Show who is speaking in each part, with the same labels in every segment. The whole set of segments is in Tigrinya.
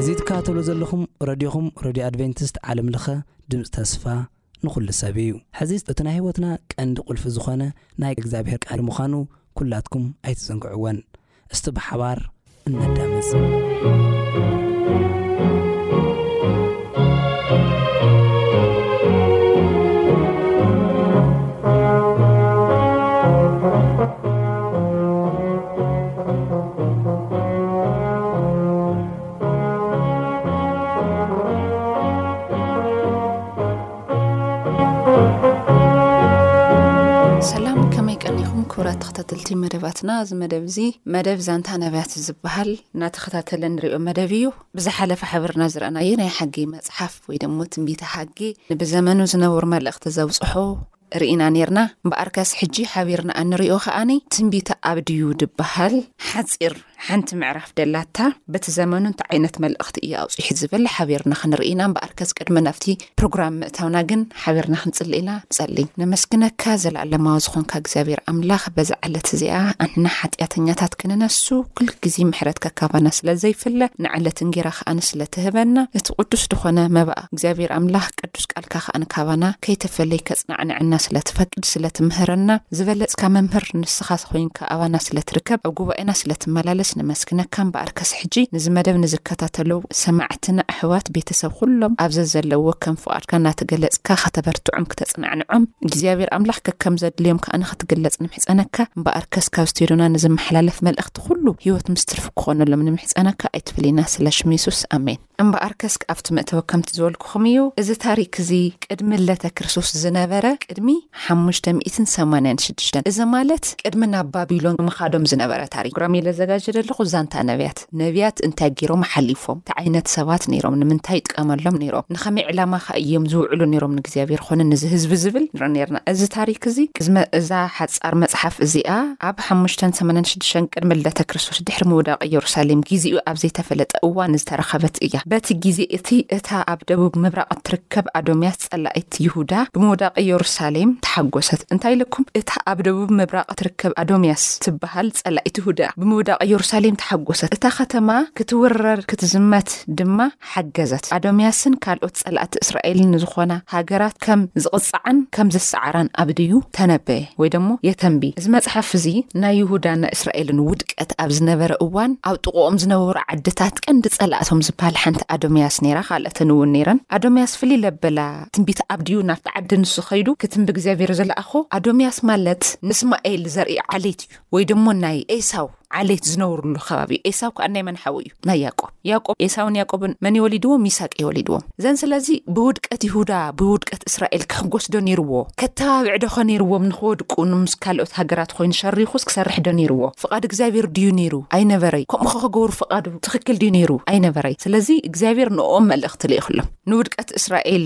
Speaker 1: እዚ ትከታተሉ ዘለኹም ረድዮኹም ረድዮ ኣድቨንቲስት ዓለም ለኸ ድምጺ ተስፋ ንኹሉ ሰብ እዩ። ሕዚ እቲ ናይ ህይወትና ቀንዲ ቁልፊ ዝኾነ ናይ እግዚኣብሔር ቃል ምዃኑ ኩላትኩም ኣይትዘንግዕዎን። እስቲ ብሓባር እነዳምፅ።
Speaker 2: ክቡራት ተኸታተልቲ መደባትና እዚ መደብ እዚ መደብ ዛንታ ነብያት ዝበሃል እናተኸታተለ ንሪኦ መደብ እዩ ብዝሓለፈ ሓቢርና ዝረኣናዮ ናይ ሓጌ መጽሓፍ ወይ ደሞ ትንቢተ ሓጌ ንብዘመኑ ዝነብሩ መልእኽቲ ዘብጽሑ ርኢና ኔርና እምበኣርከስ ሕጂ ሓቢርና ኣንሪኦ ከኣ ትንቢተ ኣብድዩ ድበሃል ሓጺር ሓንቲ ምዕራፍ ደላታ በቲ ዘመኑ እንታይ ዓይነት መልእኽቲ እዩ ኣውጺሑ ዝብል ሓቢርና ክንርኢ ኢና እምበኣርከስ ቅድሚ ናብቲ ፕሮግራም ምእታውና ግን ሓቢርና ክንጽሊ ኢላ ንጸሊ ነመስግነካ ዘለኣለማዊ ዝኾንካ እግዚኣብሔር ኣምላኽ በዛ ዕለት እዚኣ ኣንሕና ሓጢኣተኛታት ክንነሱ ኩል ግዜ ምሕረት ከካባና ስለ ዘይፍለ ንዕለት እንጌራ ከኣን ስለ ትህበና እቲ ቅዱስ ዝኾነ መባእ እግዚኣብሔር ኣምላኽ ቅዱስ ቃልካ ከኣን ካባና ከይተፈለይ ከጽናዕንዐና ስለ ትፈቅድ ስለ ትምህረና ዝበለጽካ መምህር ንስኻ ኮይንካ ኣባና ስለ ትርከብ ኣብ ጉባኤና ስለ ትመላለስ ነመስግነካ እምበኣር ከስ ሕጂ ንዚ መደብ ንዝከታተሉ ሰማዕትና ኣሕዋት ቤተሰብ ኩሎም ኣብ ዘዘለውዎ ከም ፍቓድካ እናተገለጽካ ከተበርትዖም ክተጽናዕንዖም እግዚኣብሔር ኣምላኽ ከከም ዘድልዮም ከኣ ንኽትግለጽ ንምሕጸነካ እምበኣር ከስ ካብ ስቴዶና ንዝመሓላለፍ መልእኽቲ ኩሉ ሕይወት ምስ ትርፊ ክኾነሎም ንምሕጸነካ ኣይትፍለየና ስለ ሽም የሱስ ኣሜን። እምበኣርከስ ኣብቲ መእተዊ ከምቲ ዝበልኩኹም እዩ፣ እዚ ታሪክ እዚ ቅድሚ ልደተ ክርስቶስ ዝነበረ ቅድሚ ሓሙሽተ ሚእትን ሰማንያን ሽዱሽተን እዚ ማለት ቅድሚ ናብ ባቢሎን ምኻዶም ዝነበረ ታሪክ ፕሮግራም ኢለ ዘጋጅ ዘለኹ ዛንታ ነብያት ነብያት እንታይ ጌሮም ሓሊፎም ታይ ዓይነት ሰባት ነይሮም ንምንታይ ይጥቀመሎም ነይሮም ንኸመይ ዕላማ ከ እዩም ዝውዕሉ ነይሮም ንእግዚኣብሔር ኾነ ንዚ ህዝቢ ዝብል ንርኢ ነርና እዚ ታሪክ እዚ እዛ ሓጻር መጽሓፍ እዚኣ ኣብ ሓሙሽተን ሰማንያን ሽዱሽተን ቅድሚ ልደተ ክርስቶስ ድሕሪ ምውዳቕ ኢየሩሳሌም ጊዜኡ ኣብ ዘይተፈለጠ እዋን ዝተረኸበት እያ። በቲ ጊዜ እቲ እታ ኣብ ደቡብ ምብራቕ እትርከብ ኣዶምያስ ጸላኢት ይሁዳ ብምውዳቕ ኢየሩሳሌም ተሓጎሰት። እንታይ ኢለኩም እታ ኣብ ደቡብ ምብራቕ እትርከብ ኣዶምያስ ትበሃል ጸላኢት ይሁዳ ብምውዳቕ ኢየሩሳሌም ተሓጎሰት። እታ ከተማ ክትውረር ክትዝመት ድማ። ሓገዘት። ኣዶምያስን ካልኦት ጸላእቲ እስራኤልን ንዝኾና ሃገራት ከም ዝቕጽዓን ከም ዝሰዓራን ኣብድዩ ተነበየ ወይ ደሞ የተንብይ። እዚ መጽሓፍ እዚ ናይ ይሁዳን ናይ እስራኤልን ውድቀት ኣብ ዝነበረ እዋን ኣብ ጥቕኦም ዝነበሩ ዓድታት ቀንዲ ጸላእቶም ዝብሃል ሓንቲ ኣዶምያስ ነይራ ካልኦትን እውን ነይረን። ኣዶምያስ ፍልይ ለበላ ትንቢት ኣብድዩ ናብቲ ዓዲ ንሱ ከይዱ ክትንቢ እግዚኣብሔር ዝለኣኾ ኣዶምያስ ማለት ንእስማኤል ዘርኢ ዓሌት እዩ ወይ ደሞ ናይ ኤሳው ዓሌት ዝነብርሉ ከባቢ እዩ ኤሳው ከዓ ናይ መን ሓው እዩ ናይ ያቆብ ያቆብ ኤሳውን ያቆብን መን ይወሊድዎም ይሳቅ ይወሊድዎም ዘን ስለዚ ብውድቀት ይሁዳ ብውድቀት እስራኤል ክሕጎስ ዶ ነይርዎ ከተባብዕ ዶ ኸነይርዎም ንክወድቁ ንምስ ካልኦት ሃገራት ኾይኑ ሸሪኹስ ክሰርሕ ዶ ነይርዎ ፍቓድ እግዚኣብሔር ድዩ ነይሩ ኣይነበረይ ከምኡ ኸክገብሩ ፍቓዱ ትኽክል ድዩ ነይሩ ኣይነበረይ ስለዚ እግዚኣብሔር ንኦም መልእኽቲ ልኢኽሎም ንውድቀት እስራኤል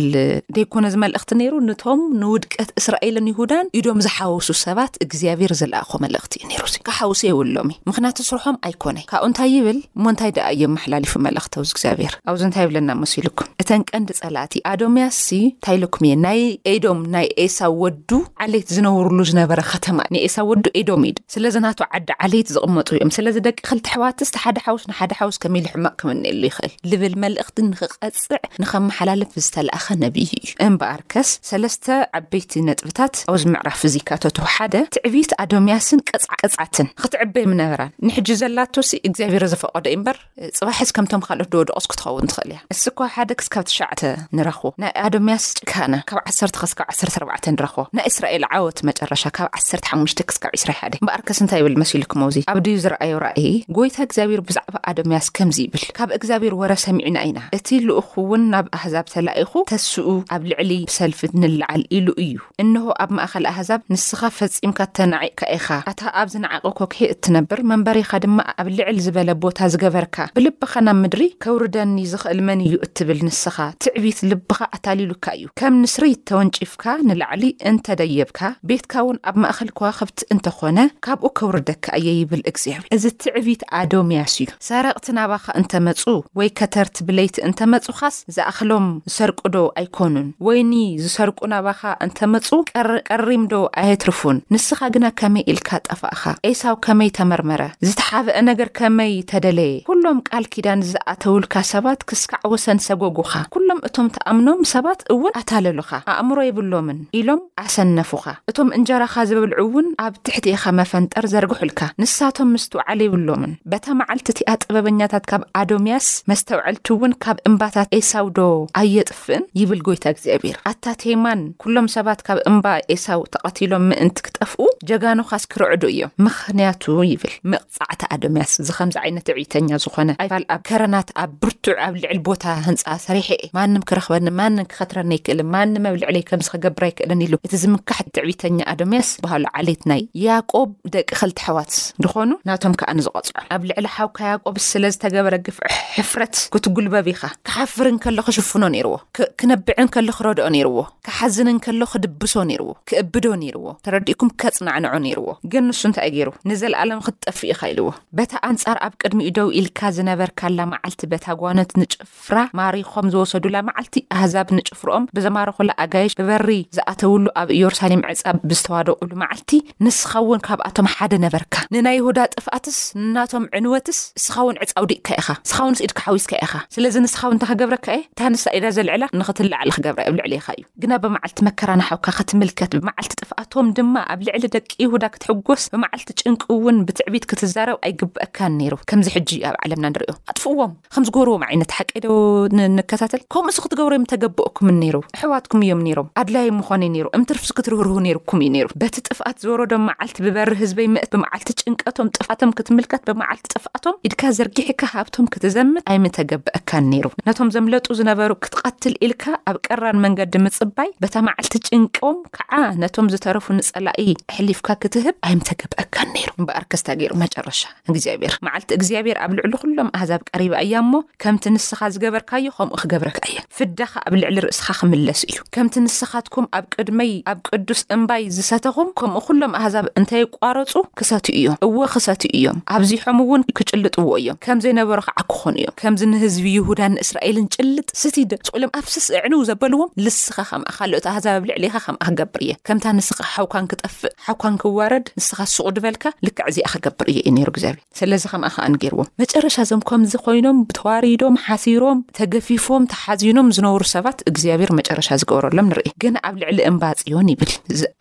Speaker 2: ደይኮነ እዚ መልእኽቲ ነይሩ፣ ንቶም ንውድቀት እስራኤልን ይሁዳን ኢዶም ዝሓወሱ ሰባት እግዚኣብሔር ዝለኣኾ መልእኽቲ እዩ ነይሩ፣ እዚ ክሓውሱ የብሎም እዩ ምኽንያቱ ስርሖም ኣይኮነይ፣ ካብኡ እንታይ ይብል እሞ እንታይ ደኣ እዩ ኣመሓላሊፉ መልእኽቲ ኣብዚ እግዚኣብሔር ኣብዚ እንታይ ይብለና መሲሉኩም እተን ቀንዲ ጸላእቲ ኣዶምያስ ሲ እንታይ ኢሉኩም እየ ናይ ኤዶም ናይ ኤሳው ወዱ ዓሌት ዝነብርሉ ዝነበረ ከተማ ንኤሳው ወዱ ኤዶም እዩ ስለዚ ናቱ ዓዲ ዓሌት ዝቕመጡ እዮም ስለዚ ደቂ ክልተ ኣሕዋትስ ሓደ ሓውስ ንሓደ ሓውስ ከመይ ኢሉ ሕማቕ ክምነየሉ ይኽእል? ልብል መልእኽቲ ንኽቐጽዕ ንኸመሓላልፍ ዝተላእከ ነብዪ እዩ። እምበኣርከስ፣ ሰለስተ ዓበይቲ ነጥብታት ኣብዚ ምዕራፍ እዚ ይካተቱ። ሓደ፣ ትዕቢት ኣዶምያስን ቀጽዓትን ኽትዕበ ምነበራን። ንሕጂ ዘላቶሲ እግዚኣብሄር ዘፈቐዶ እዩ'ምበር፣ ጽባሕስ ከምቶም ካልኦት ደወደቖስ ክትኸውን ትኽእል እያ። እስኳ ሓደ ክስካብ ትሽዓተ ንረክቦ ናይ ኣዶምያስ ጭካነ ካብ ዓሰርተ ክስካብ ዓሰርተ ኣርባዕተ ንረክቦ ናይ እስራኤል ዓወት መጨረሻ ካብ ዓሰርተ ሓሙሽተ ክስካብ ዕስራ ሓደ እምበኣርከስ እንታይ ይብል መሲልክሞ እዚ ኣብ ድዩ ዝረኣዮ ራኢ ጎይታ እግዚኣብሔር ብዛዕባ ኣዶምያስ ከምዚ ይብል ካብ እግዚኣብሔር ወረ ሰሚዕና ኢና እቲ ልኡኽውን ናብ ኣሕዛብ ተላኢኹ ተስኡ ኣብ ልዕሊ ሰልፊ ንለዓል ኢሉ እዩ እንሆ ኣብ ማእከል ኣህዛብ ንስኻ ፈጺምካ ተናዒቕካ ኢኻ፣ ኣታ ኣብ ዝነዓቐ ኮክሔ እትነብር፣ መንበሪኻ ድማ ኣብ ልዕል ዝበለ ቦታ ዝገበርካ፣ ብልብኻ ናብ ምድሪ ከውርደኒ ዝኽእል መን እዩ እትብል ንስኻ፣ ትዕቢት ልብኻ ኣታሊሉካ እዩ። ከም ንስሪ ተወንጪፍካ ንላዕሊ እንተ ደየብካ፣ ቤትካ እውን ኣብ ማእከል ከዋኽብቲ እንተ ዀነ፣ ካብኡ ከውርደካ እየ ይብል እግዚኣብሄር። እዚ ትዕቢት ኣዶምያስ እዩ። ሰረቕቲ ናባኻ እንተ መጹ፣ ወይ ከተርቲ ብለይቲ እንተ መጹኻስ፣ ዝኣኽሎም ዝሰርቁ ዶ ኣይኮኑን ወይኒ ዝሰርቁ ናባኻ እንተ መጹ ቀር ቀሪም ዶ ኣየትርፉን ንስኻ ግና ከመይ ኢልካ ጠፋእኻ ኤሳው ከመይ ተመርመረ ዝተሓበኤ ነገር ከመይ ተደለየ ኩሎም ቃል ኪዳን ዝኣተውልካ ሰባት ክስካዕ ወሰን ሰጎጉኻ ኩሎም እቶም ትኣምኖም ሰባት እውን ኣታለሉኻ ኣእምሮ የብሎምን ኢሎም ኣሰነፉኻ እቶም እንጀራኻ ዝበልዑ እውን ኣብ ትሕቲ ኢኻ መፈንጠር ዘርግሑልካ ንሳቶም ምስትውዓል የብሎምን በታ መዓልቲ እቲኣ ጥበበኛታት ካብ ኣዶምያስ፣ መስተውዐልቲውን ካብ እምባታት ኤሳውዶ ኣየጥፍእን? ይብል ጐይታ እግዚኣብሄር። ኣታ ቴማን፣ ኵሎም ሰባት ካብ እምባ ኤሳው ተቐቲሎም ምእንቲ ኪጠፍኡ፣ ጀጋኑኻስ ኪርዕዱ እዮም። ምኽንያቱ፣ ይብል፣ መቕጻዕቲ ኣዶምያስ፣ እዚ ኸምዚ ዓይነት ትዕቢተኛ ዝዀነ ኣይፋል ኣብ ከረናት ኣብ ብርቱዕ ኣብ ልዕሊ ቦታ ህንጻ ሰሪሐ እየ፣ ማንም ኪረኽበኒ፣ ማንም ኪኸትረኒ ኣይክእልን፣ ማንም ኣብ ልዕለይ ከምዚ ኪገብር ኣይክእልን ኢሉ እቲ ዚምካሕ ትዕቢተኛ ኣዶምያስ፣ በሃሎ ዓሌት ናይ ያእቆብ፣ ደቂ ኸልተ ኣሕዋት ድኾኑ ናቶም ከኣ ንዝቐጽዖም ኣብ ልዕሊ ሓውካ ያቆብስ ስለ ዝተገበረ ግፍዒ ሕፍረት ክትጉልበብ ኢኻ ክሓፍር እንከሎ ክሽፍኖ ኔርዎ ክነብዕ እንከሎ ክረድኦ ኔርዎ ክሓዝን እንከሎ ክድብሶ ኔርዎ ክእብዶ ኔርዎ ተረዲእኩም ከጽናዕንዖ ኔርዎ ግን ንሱ እንታይ ገይሩ ንዘልኣለም ክትጠፍእ ኢኻ ኢልዎ በታ ኣንጻር ኣብ ቅድሚኡ ደው ኢልካ ዝነበርካላ መዓልቲ በታ ጓኖት ንጭፍ ፍራ ማሪኾም ዝወሰዱላ መዓልቲ፣ ኣህዛብ ንጭፍርኦም ብዘማረኹላ ኣጋይሽ ብበሪ ዝኣተዉሉ ኣብ ኢዮሩሳሌም ዕጻ ብዝተዋደቑሉ መዓልቲ፣ ንስኻ'ውን ካብኣቶም ሓደ ነበርካ። ንናይ ይሁዳ ጥፍኣትስ ንናቶም ዕንወትስ እስኻ'ውን ዕጻ ኣውዲቕካ ኢኻ፣ እስኻ'ውንስ ኢድካ ሓዊስካ ኢኻ። ስለዚ ንስኻ'ውን እንታይ ክገብረካ እየ፣ እታ ንሳ ኢዳ ዘልዕላ ንኽትለዓል ክገብራ እየ፣ ኣብ ልዕሌኻ እዩ። ግና ብመዓልቲ መከራ ንሓውካ ክትምልከት፣ ብመዓልቲ ጥፍኣቶም ድማ ኣብ ልዕሊ ደቂ ይሁዳ ክትሕጐስ፣ ብመዓልቲ ጭንቂ'ውን ብትዕቢት ክትዛረብ ኣይግበኣካን ነይሩ፣ ከምዚ ሕጂ ኣብ ዓለምና ንርእዮ። ኣጥፍእዎም! ከም ዝጎርዎም ዓይነት ሓቀይ ዶ ን ንከታተል ከምኡስ ክትገብሩ ምተገበኦኩምን ነይሩ እሕዋትኩም እዮም ነይሮም ኣድላይ ምኳነይ ነይሩ እምትርፍስ ክትርህርሁ ነይሩኩም እዩ ነይሩ በቲ ጥፍኣት ዝወረዶም መዓልቲ ብበሪ ህዝበይ ምእት ብመዓልቲ ጭንቀቶም ጥፍኣቶም ክትምልከት ብመዓልቲ ጥፍኣቶም ኢድካ ዘርጊሕካ ሃብቶም ክትዘምት ኣይምተገበእካን ነይሩ ነቶም ዘምለጡ ዝነበሩ ክትቐትል ኢልካ ኣብ ቀራን መንገዲ ምጽባይ በታ መዓልቲ ጭንቆም ከኣ ነቶም ዝተረፉ ንጸላኢ ኣሕሊፍካ ክትህብ ኣይምተገበእካን ነይሩ እምበኣር ከስታ ገይሩ መጨረሻ እግዚኣብሔር፣ መዓልቲ እግዚኣብሔር ኣብ ልዕሊ ዅሎም ኣህዛብ ቀሪባ እያ እሞ፣ ከምቲ ንስኻ ዝገበርካዮ ኸምኡ ኽገብረካ እየ፣ ፍዳኻ ኣብ ልዕሊ ርእስኻ ኽምለስ እዩ። ከምቲ ንስኻትኩም ኣብ ቅድመይ ኣብ ቅዱስ እምባይ ዝሰተኹም፣ ከምኡ ዅሎም ኣህዛብ እንተ የቋረጹ፣ ክሰትዩ እዮም፣ እወ፣ ኽሰትዩ እዮም፣ ኣብዚሖም እውን ክጭልጥዎ እዮም፣ ከም ዘይነበሮ ኸዓ ክዀኑ እዮም። ከምዚ ንህዝቢ ይሁዳን ንእስራኤልን ጭልጥ፣ ስትይ፣ ደጹ'ሎም ኣፍስስ፣ ኣዕንው ዘበልዎም፣ ልስኻ ኸምኣ ኻልኦት ኣህዛብ ኣብ ልዕሌኻ ኸምኣ ክገብር እየ፣ ከምታ ንስኻ ሓውካን ክጠፍእ፣ ሓኳን ክዋረድ ንስኻ ሱቕ ድበልካ ልክዕ እዚኣ ክገብር እየ እዩ ነይሩ እግዚኣብሔር ስለዚ ከምኣ ከኣን ገይርዎም መጨረሻ እዞም ከምዚ ኮይኖም ተዋሪዶም ሓሲሮም ተገፊፎም ተሓዚኖም ዝነብሩ ሰባት እግዚኣብሔር መጨረሻ ዝገበረሎም ንርኢ ግን ኣብ ልዕሊ እምባ ፅዮን ይብል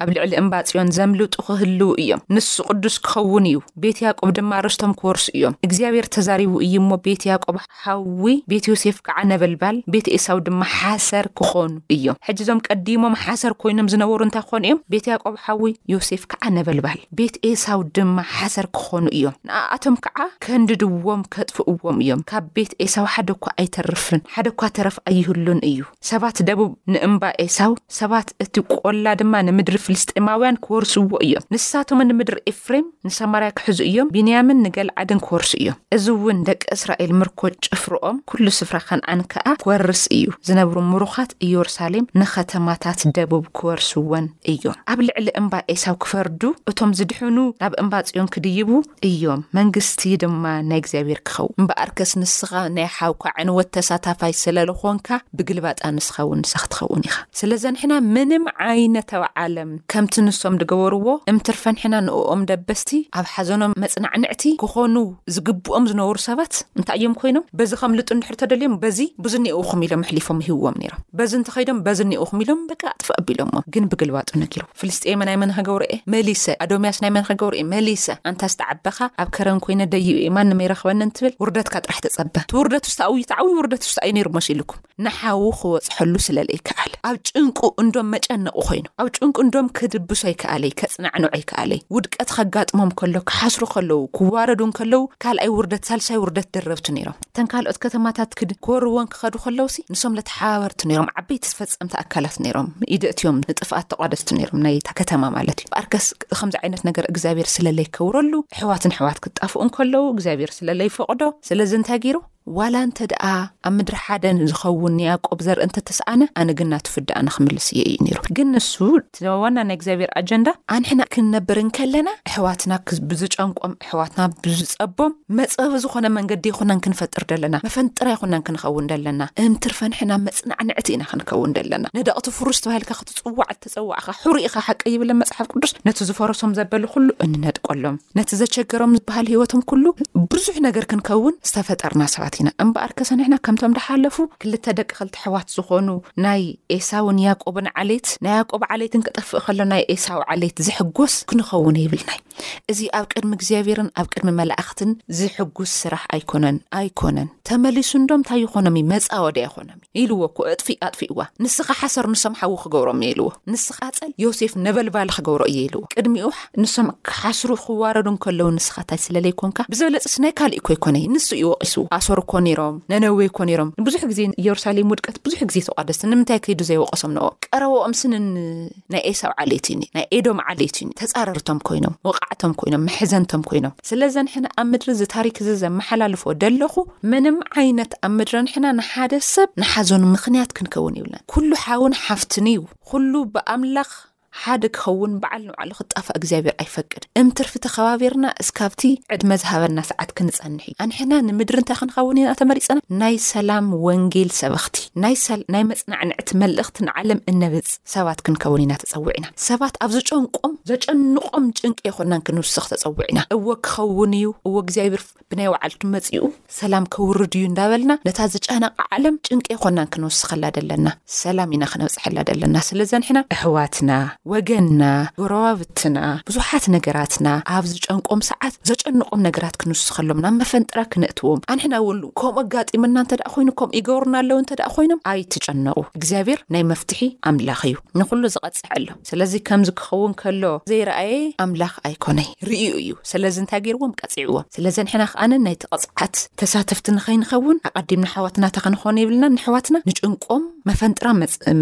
Speaker 2: ኣብ ልዕሊ እምባ ፅዮን ዘምልጡ ክህልው እዮም ንሱ ቅዱስ ክኸውን እዩ ቤት ያቆብ ድማ ርስቶም ክወርሱ እዮም እግዚኣብሔር ተዛሪቡ እዩ እሞ ቤት ያቆብ ሓዊ ቤት ዮሴፍ ከኣ ነበልባል፣ ቤት ኤሳው ድማ ሓሰር ኪዀኑ እዮም። ሕጂ እዞም ቀዲሞም ሓሰር ኰይኖም ዝነበሩ እንታይ ኪዀኑ እዮም? ቤት ያእቆብ ሓዊ፣ ዮሴፍ ከኣ ነበልባል፣ ቤት ኤሳው ድማ ሓሰር ኪዀኑ እዮም። ንኣኣቶም ከኣ ከንድድዎም፣ ከጥፍእዎም እዮም። ካብ ቤት ኤሳው ሓደ እኳ ኣይተርፍን፣ ሓደ እኳ ተረፍ ኣይህሉን እዩ። ሰባት ደቡብ ንእምባ ኤሳው፣ ሰባት እቲ ቈላ ድማ ንምድሪ ፍልስጥኤማውያን ኪወርስዎ እዮም። ንሳቶምን ንምድሪ ኤፍሬም፣ ንሰማርያ ኪሕዙ እዮም፣ ብንያምን ንገልዓድን ኪወርሱ እዮም። እዚ እውን ደቂ እስራኤል ምርኮ ጭፍርኦም፣ ኵሉ ስፍራ ከንዓን ከኣ ኪወርስ እዩ፣ ዚነብሩ ምሩኻት እዮርሳሌም ንኸተማታት ደቡብ ኪወርስወን እዮም። ኣብ ልዕሊ እምባ ኤሳው ኪፈርዱ፣ እቶም ዚድሕኑ ናብ እምባ ጽዮን ኪድይቡ፣ እዮም መንግስቲ ድማ ናይ እግዚኣብሔር ክኸውን እምበኣርከስ ንስኻ ናይ ሓውካ ዕንወት ተሳታፋይ ሰለልኾንካ ብግልባጣ ንስኻ እውን ንሳ ክትኸውን ኢኻ ስለዘንሕና ምንም ዓይነት ኣብ ዓለም ከምቲ ንሶም ድገበርዎ እምትርፈንሕና ንእኦም ደበስቲ ኣብ ሓዘኖም መጽናዕንዕቲ ክኾኑ ዝግብኦም ዝነበሩ ሰባት እንታይ እዮም ኮይኖም በዚ ከምልጡ እንድሕር ተደልዮም በዚ ብዙ እኒኤውኹም ኢሎም ኣሕሊፎም ይህብዎም ነይሮም በዚ እንተኸይዶም በዚ እኒኤውኹም ኢሎም በቃ ኣጥፍእ ኣቢሎምዎም ግን ብግልባጡ ነጊርዎ ፍልስጥኤመ ናይ መን ኸገብሮ'የ መሊሰ፣ ኣዶምያስ ናይ መን ኸገብሮ'የ መሊሰ፣ ኣንታ ዝተዓበኻ፣ ኣብ ከረን ኰይነ ደይብ'የ፣ ማንም ኣይረኽበንን እትብል፣ ውርደትካ ጥራሕ ተጸበ። እቲ ውርደት ውስተ ኣብዩ እቲ ዓብዩ ውርደት ውስተ ኣዩ ነይሩ መሲሉ ኢልኩም፣ ንሓዉ ኽበጽሐሉ ስለ ለይከኣለ፣ ኣብ ጭንቁ እንዶም መጨነቂ ኾይኑ፣ ኣብ ጭንቁ እንዶም ከድብሶ ኣይከኣለይ፣ ከጽናዕንዖ ኣይከኣለይ፣ ውድቀት ኸጋጥሞም ከሎ፣ ክሓስሩ ኸለዉ፣ ክዋረዱ እንከለዉ፣ ካልኣይ ውርደት፣ ሳልሳይ ውርደት ደረብቲ ነይሮም። እተን ካልኦት ከተማታት ክድ ክወርዎን ክኸዱ ከለውሲ ንሶም ለተሓባበርቲ ነይሮም ዓበይቲ ዝፈፀምቲ ኣካላት ነይሮም ኢደእትዮም ንጥፍኣት ተቋደስቲ ነይሮም ናይታ ከተማ ማለት እዩ በኣርከስ ከምዚ ዓይነት ነገር እግዚኣብሔር ስለለይ ከውረሉ ኣሕዋትን ኣሕዋት ክጣፍኡ እንከለዉ እግዚኣብሔር ስለለይ ፈቕዶ ስለዚ እንታይ ገይሩ ዋላ እንተ ደኣ ኣብ ምድሪ ሓደን ዝኸውን ንያቆብ ዘርኢ እንተ ተስኣነ ኣነ ግን ናቱ ፍዳኣ ንክምልስ እየ እዩ ነይሩ ግን ንሱ ዋና ናይ እግዚኣብሔር ኣጀንዳ ኣንሕና ክንነብር እንከለና ኣሕዋትና ብዝጨንቆም ኣሕዋትና ብዝጸቦም መጸቢ ዝኾነ መንገዲ ኣይኮናን ክንፈጥር ደለና፣ መፈንጥር ኣይኮናን ክንኸውን ደለና፣ እንትርፈ ንሕና መጽናዕንዕቲ ኢና ክንከውን ደለና። ንደቕቲ ፍሩስ ተባሂልካ ክትጽዋዕ እተጸዋዕካ ሑሩይ ኢኻ ሓቀይ ይብለ መጽሓፍ ቅዱስ፣ ነቲ ዝፈረሶም ዘበሉ ኩሉ እንነድቀሎም፣ ነቲ ዘቸገሮም ዝበሃል ህይወቶም ኩሉ ብዙሕ ነገር ክንከውን ዝተፈጠርና ሰባት ኢና። እምበኣርከሰ ንሕና ከምቶም ድሓለፉ ክልተ ደቂ ክልተ ኣሕዋት ዝኾኑ ናይ ኤሳውን ያቆብን ዓሌት ናይ ያቆብ ዓሌትን ክጠፍእ ከሎ ናይ ኤሳው ዓሌት ዝሕጎስ ክንኸውን የብልናይ። እዚ ኣብ ቅድሚ እግዚኣብሔርን ኣብ ቅድሚ መላእክትን ዝሕጉስ ስራሕ ኣይኮነን ኣይኮነን ተመሊሱ እንዶም ታይ ይኾኖም እዩ መፃወድያ ይኾኖም እዩ ኢልዎ እኮ እጥፊ ኣጥፊእዋ ንስኻ ሓሰር ንሶም ሓዊ ክገብሮም እየ ኢልዎ ንስኻ ፀል ዮሴፍ ነበልባሊ ክገብሮ እየ ኢልዎ ቅድሚኡ ንሶም ክሓስሩ ክዋረዱ እንከለዉ ንስኻ ታይ ስለለይኮንካ ብዘለፅስ ናይ ካልእ እኮ ይኮነ ንሱ እዩ ወቂሱ ኣሶር እኮ ነይሮም ነነዌ እኮ ነይሮም ንብዙሕ ግዜ ኢየሩሳሌም ውድቀት ብዙሕ ግዜ ተቋደስቲ ንምንታይ ከይዱ ዘይወቀሶም ንኦ ቀረበኦም ስንን ናይ ኤሳው ዓሌትኒ ናይ ኤዶም ዓሌትኒ ተጻረርቶም ኮይኖም ወቓዕቶም ኮይኖም መሕዘንቶም ኮይኖም ስለ ዘንሕና ኣብ ምድሪ እዚ ታሪክ እዚ ዘመሓላልፎ ደለኹ ምንም ዓይነት ኣብ ምድረ ንሕና ንሓደ ሰብ ንሓዘኑ ምኽንያት ክንከውን ይብልና ኩሉ ሓውን ሓፍትን እዩ ኩሉ ብኣምላኽ ሓደ ክኸውን በዓል ንባዕሉ ክጣፋእ እግዚኣብሔር ኣይፈቅድ እምትርፊ ተኸባቢርና እስካብቲ ዕድመ ዝሃበና ሰዓት ክንጸንሕ እዩ ኣንሕና ንምድሪ እንታይ ክንኸውን ኢና ተመሪጸና ናይ ሰላም ወንጌል ሰበኽቲ ናይ መጽናዕንዕቲ መልእኽቲ ንዓለም እነብጽ ሰባት ክንከውን ኢና ተጸዊዕና። ሰባት ኣብ ዝጨንቆም፣ ዘጨንቆም ጭንቂ የኮናን ክንውስኽ ተጸዊዕና። እወ ክኸውን ኢዩ፣ እወ እግዚኣብሔር ብናይ ባዓልቱ መጺኡ ሰላም ከውርድ ኢዩ እንዳበልና ነታ ዝጨነቃ ዓለም ጭንቂ የኮናን ክንውስኸላ ደለና፣ ሰላም ኢና ክነብጽሐላ ደለና። ስለዚ ንሕና ኣሕዋትና፣ ወገንና፣ ጎረባብትና፣ ብዙሓት ነገራትና ኣብ ዝጨንቆም ሰዓት ዘጨንቆም ነገራት ክንውስኸሎም ናብ መፈንጥራ ክነእትዎም ኣንሕና ውን ከምኡ ኣጋጢምና እንተ ኮይኑ ከምኡ ይገብሩና ኣለዉ እንተ ኮይኖም ኣይትጨነቁ። እግዚኣብሔር ናይ መፍትሒ ኣምላኽ እዩ ንኹሉ ዝቐጽሕ ኣሎ ስለዚ ከምዚ ክኸውን ከሎ ዘይረኣየ ኣምላኽ ኣይኮነይ ርእዩ እዩ ስለዚ እንታይ ገይርዎም ቀጺዕዎም ስለዚ ንሕና ከኣነ ናይቲ ቐጽዓት ተሳተፍቲ ንኸይንኸውን ኣቐዲምና ኣሕዋትና ተኸንኾኑ ይብልና ንኣሕዋትና ንጭንቆም መፈንጥራ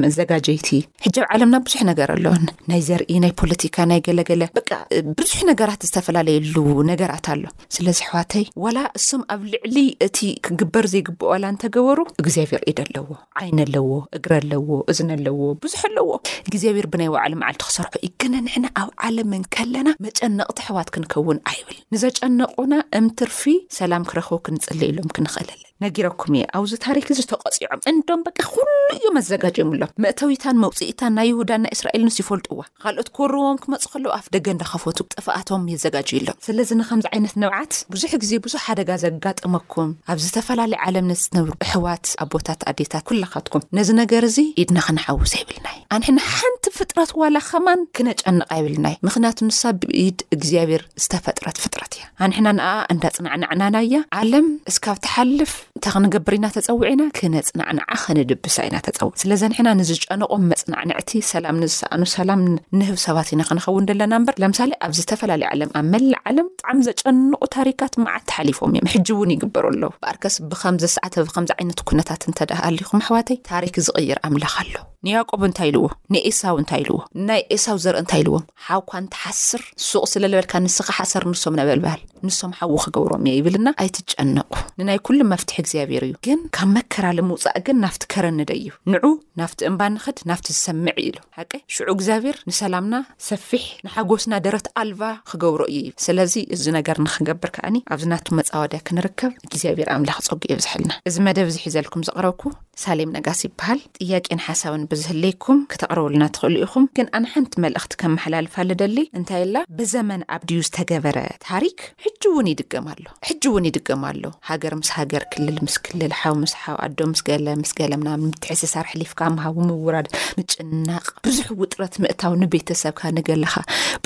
Speaker 2: መዘጋጀይቲ ሕጂ ኣብ ዓለምና ብዙሕ ነገር ኣሎን ናይ ዘርኢ ናይ ፖለቲካ ናይ ገለገለ በቃ ብዙሕ ነገራት ዝተፈላለየሉ ነገራት ኣሎ ስለዚ ኣሕዋተይ ዋላ እሶም ኣብ ልዕሊ እቲ ክግበር ዘይግብኦ ዋላ እንተገበሩ እግዚኣብሔር ኢድ ኣለዎ ዓይኒ ኣለዎ እግሪ ኣለዎ እዝኒ ኣለዎ ብዙሕ ኣለዎ እግዚኣብሔር ብናይ ባዕሉ መዓልቲ ክሰርሖ እዩ ግን ንሕና ኣብ ዓለም እንከለና መጨነቕቲ ኣሕዋት ክንከውን ኣይብል ንዘጨነቑና እምትርፊ ሰላም ክረኽቡ ክንጽልይ ኢሎም ክንኽእል ኣለና ነጊረኩም እየ ኣብዚ ታሪክ እዚ ተቐፂዖም እንዶም በቃ ኩሉ እዮም ኣዘጋጅዮምሎም መእተዊታን መውፅኢታን ናይ ይሁዳን ናይ እስራኤልንስ ይፈልጥዋ ኻልኦት ክወርዎም ክመጹ ከለዉ ኣፍ ደገ እንዳኸፈቱ ጥፍኣቶም የዘጋጅዩ ኣለው። ስለዚ ንኸምዚ ዓይነት ንብዓት ብዙሕ ግዜ ብዙሕ ሓደጋ ዘጋጥመኩም ኣብ ዝተፈላለየ ዓለም ንትነብሩ እሕዋት ኣቦታት ኣዴታት ኩላኻትኩም ነዚ ነገር እዚ ኢድና ክነሓውሶ የብልናይ ኣንሕና ሓንቲ ፍጥረት ዋላ ኸማን ክነጨንቓ የብልናይ ምኽንያቱ ንሳ ብኢድ እግዚኣብሔር ዝተፈጥረት ፍጥረት እያ ኣንሕና ንኣኣ እንዳጽናዕናዕናናያ ዓለም እስካብ ትሓልፍ እንታይ ክንገብር ኢና ተጸዊዕና? ክነጽናዕንዓ ከነድብሳ ኢና ተጸዊዕ ስለዚ ንሕና ንዝጨነቖም መጽናዕንዕቲ ሰላም ንዝሰኣኑ ሰላም ንህብ ሰባት ኢና ክንኸውን ዘለና እምበር ለምሳሌ ኣብ ዝተፈላለየ ዓለም ኣብ መላእ ዓለም ብጣዕሚ ዘጨንቑ ታሪካት መዓት ተሓሊፎም እዮም ሕጂ እውን ይግበሩ ኣለዉ በኣርከስ ብከምዚ ሰዓተ ብከምዚ ዓይነት ኩነታት እንተ ደኣ ኣሊኹም ኣሕዋተይ ታሪክ ዝቕይር ኣምላኽ ኣሎ ንያቆብ እንታይ ኢልዎ ንኤሳው እንታይ ኢልዎ ናይ ኤሳው ዘርኢ እንታይ ኢልዎም ሓውካ እንትሓስር ሱቕ ስለ ልበልካ ንስኻ ሓሰር ንሶም ነበልባል ንሶም ሓዊ ክገብሮም እየ ይብልና ኣይትጨነቑ ንናይ ኩሉ መፍትሒ እግዚኣብሔር እዩ ግን ካብ መከራ ልምውፃእ ግን ናፍቲ ከረን ንደዩ ንዑ ናፍቲ እምባ ንኸድ ናፍቲ ዝሰምዕ እዩ ኢሉ ሓቂ ሽዑ እግዚኣብሔር ንሰላምና ሰፊሕ ንሓጎስና ደረት ኣልቫ ክገብሮ እዩ ይብል ስለዚ እዚ ነገር ንክንገብር ከዓኒ ኣብዚ ናቱ መፃወድያ ክንርከብ እግዚኣብሔር ኣምላኽ ፀጉ የብዝሐልና እዚ መደብ እዚ ሒዘልኩም ዘቕረብኩ ሳሌም ነጋስ ይበሃል ጥያቄን ሓሳብን ብዝህልይኩም ክተቅርቡልና ትክእሉ ኢኩም ግን ኣነ ሓንቲ መልእክቲ ከመሓላልፋ ልደሊ እንታይ ኣላ ብዘመን ኣብድዩ ዝተገበረ ታሪክ ሕጂ ውን ይድገም ኣሎ ሕጂ ውን ይድገም ኣሎ ሃገር ምስ ሃገር ክልል ምስ ክልል ሓው ምስ ሓው ኣዶ ምስ ገለ ምስ ገለ ምናምን ምትሕስሳር ኣሕሊፍካ ምሃቡ ምውራድ ምጭናቅ ብዙሕ ውጥረት ምእታው ንቤተሰብካ ንገለካ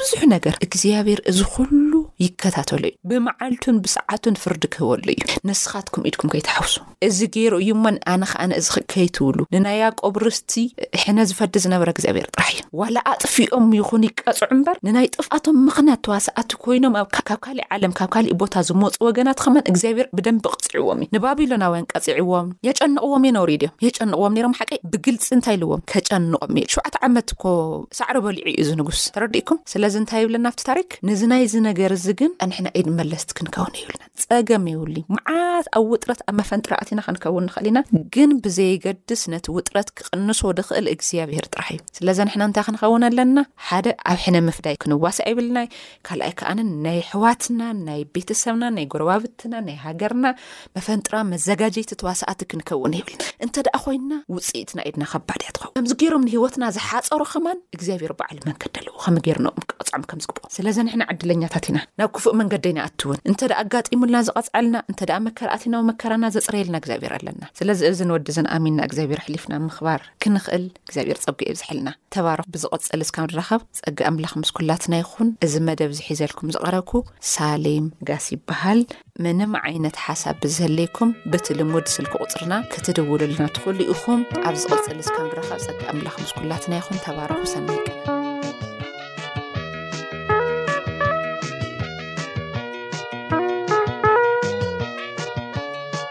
Speaker 2: ብዙሕ ነገር እግዚኣብሔር እዚ ኩሉ ይከታተሎ እዩ ብመዓልቱን ብሰዓቱን ፍርዲ ክህበሉ እዩ ንስካትኩም ኢድኩም ከይትሓውሱ። እዚ ገይሩ እዩ እሞ ኣነ ከኣ ንእዝኺ ከይትብሉ። ንናይ ያእቆብ ርስቲ ሕነ ዝፈዲ ዝነበረ እግዚኣብሄር ጥራሕ እዩ። ዋላ ኣጥፊኦም ይኹን ይቀጽዑ እምበር ንናይ ጥፍኣቶም ምኽንያት ተዋሳኣቲ ኮይኖም ኣብ ካብ ካሊእ ዓለም ካብ ካሊእ ቦታ ዝመጹ ወገናት ከማን እግዚኣብሄር ብደንቢ ቅጺዕዎም እዩ። ንባቢሎናውያን ቀጺዕዎም የጨንቕዎም የነውርዩ ድዮም የጨንቕዎም ነይሮም ሓቀይ ብግልጺ እንታይ ኢልዎም ከጨንቖም እዩ ሸውዓተ ዓመት እኮ ሳዕሪ በሊዑ እዩ እዚ ንጉስ ተረዲእኩም ስለዚ እንታይ ይብለና ኣብቲ ታሪክ ንዚ ናይዚ ነገር እዚ
Speaker 3: ግን ኣንሕና ኢድ መለስቲ ክንከውን የብልናን። ጸገም የብሉይ መዓት ኣብ ውጥረት ኣብ መፈንጥራ ኣቲና ክንከውን ንኽእል ኢና ግን ብዘይገድስ ነቲ ውጥረት ክቕንሶ ድኽእል እግዚኣብሄር ጥራሕ እዩ ስለዚ ንሕና እንታይ ክንኸውን ኣለና ሓደ ኣብ ሕነ ምፍዳይ ክንዋሳእ ይብልናይ ካልኣይ ከኣንን ናይ ሕዋትና ናይ ቤተሰብና ናይ ጎረባብትና ናይ ሃገርና መፈንጥራ መዘጋጀይቲ ተዋሳእቲ ክንከውን ይብል እንተ ደኣ ኮይንና ውፅኢትና ኢድና ከባድ እያ ትኸውን ከምዚ ገይሮም ንሂወትና ዝሓፀሩ ከማን እግዚኣብሔር በዓል መንገዲ ኣለዎ ከመ ገይሩ ን ክቀፅዖም ከም ዝግብኦ ስለዚ ንሕና ዕድለኛታት ኢና ናብ ክፉእ መንገዲ ኣይንኣትውን እንተ ኣጋጢሙልና ዝቐፅዐልና እንተ መከራ ኣቲናዊ መከራና ዘፅረየልና እግዚኣብሔር ኣለና ስለዚ እዚ ንወዲ ዘን ኣሚንና እግዚኣብሔር ኣሕሊፍና ምኽባር ክንኽእል እግዚኣብሔር ፀጉ የብዝሐልና ተባረኹ ብዝቐፅል እስካብ ንራኸብ ፀጊ ኣምላኽ ምስ ኩላትና ይኹን እዚ መደብ ዝሒዘልኩም ዝቐረብኩ ሳሌም ጋስ ይበሃል ምንም ዓይነት ሓሳብ ብዝህልይኩም በቲ ልሙድ ስልኪ ቁፅርና ክትድውሉልና ትኽእሉ ኢኹም። ኣብ ዝቕፅል እስከ ንራኸብ። ፀጋ ኣምላኽ ምስ ኩላትና ይኹን። ተባረኹ። ሰናይ
Speaker 4: ቀን